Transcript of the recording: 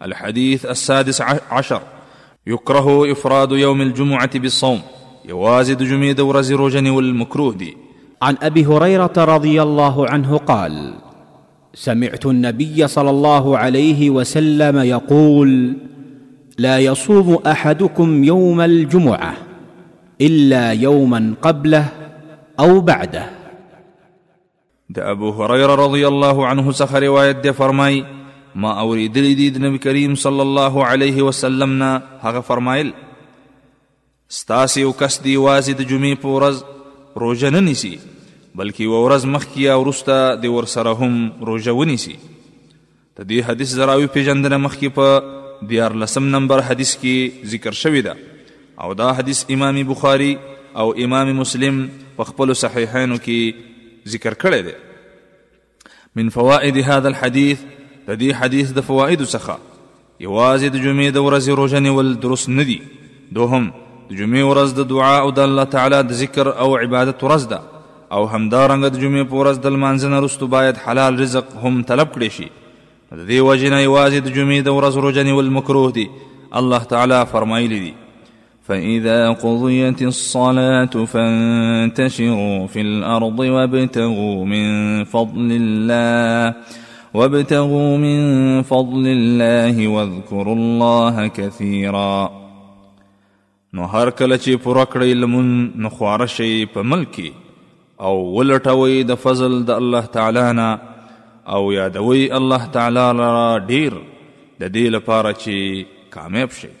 الحديث السادس عشر. يكره إفراد يوم الجمعة بالصوم. يوازد جميد ورز روجن والمكروه. دي عن أبي هريرة رضي الله عنه قال سمعت النبي صلى الله عليه وسلم يقول لا يصوم أحدكم يوم الجمعة إلا يوما قبله أو بعده. د أبو هريرة رضی الله عنه روایت دی فرمای ما اوریدلی دی د نبی کریم صلی الله علیه وسلم نه. هغه فرمایل ستاسې یو کس دی یوازې د جمعې په ورځ روژه نه نیسي بلکې یوه ورځ مخکې یا وروسته د ورسره هم روژه ونیسي. د دې حدیث د راوي پیژندنه مخکې په دیارلسم نمبر حدیث کې ذکر شوی ده. او دا حدیث امام بخاری او امام مسلم په خپل صحیحینو کې ذکر کړی دی. من فوائد هذا الحديث د دې حدیث د فواید څخه یوازې د جمعې د ورځې روژه نیول درست نه دي دوهم د جمعې ورځ د دعا أو د الله تعالی د ذکر أو عبادت ورځ ده. أو همدارنګه د جمعې په ورځ د لمانځه نه وروسته باید حلال رزق هم طلب کړی شي. د دې وجنه یوازې د جمعې د ورځ روژه نیول مکروه دي. الله تعالی فرمایلی دي. فإذا قضيت الصلاة فانتشروا في الأرض وابتغوا من فضل الله وابتغوا من فضل الله واذكروا الله كثيرا. نو هر کله چې پوره کړئ لمون نو خواره شئ په ملک أو ولټوئ د فضل د الله تعالی نه أو یادوي الله تعالی لرا ډیر. د دې لپاره چې کامیاب شي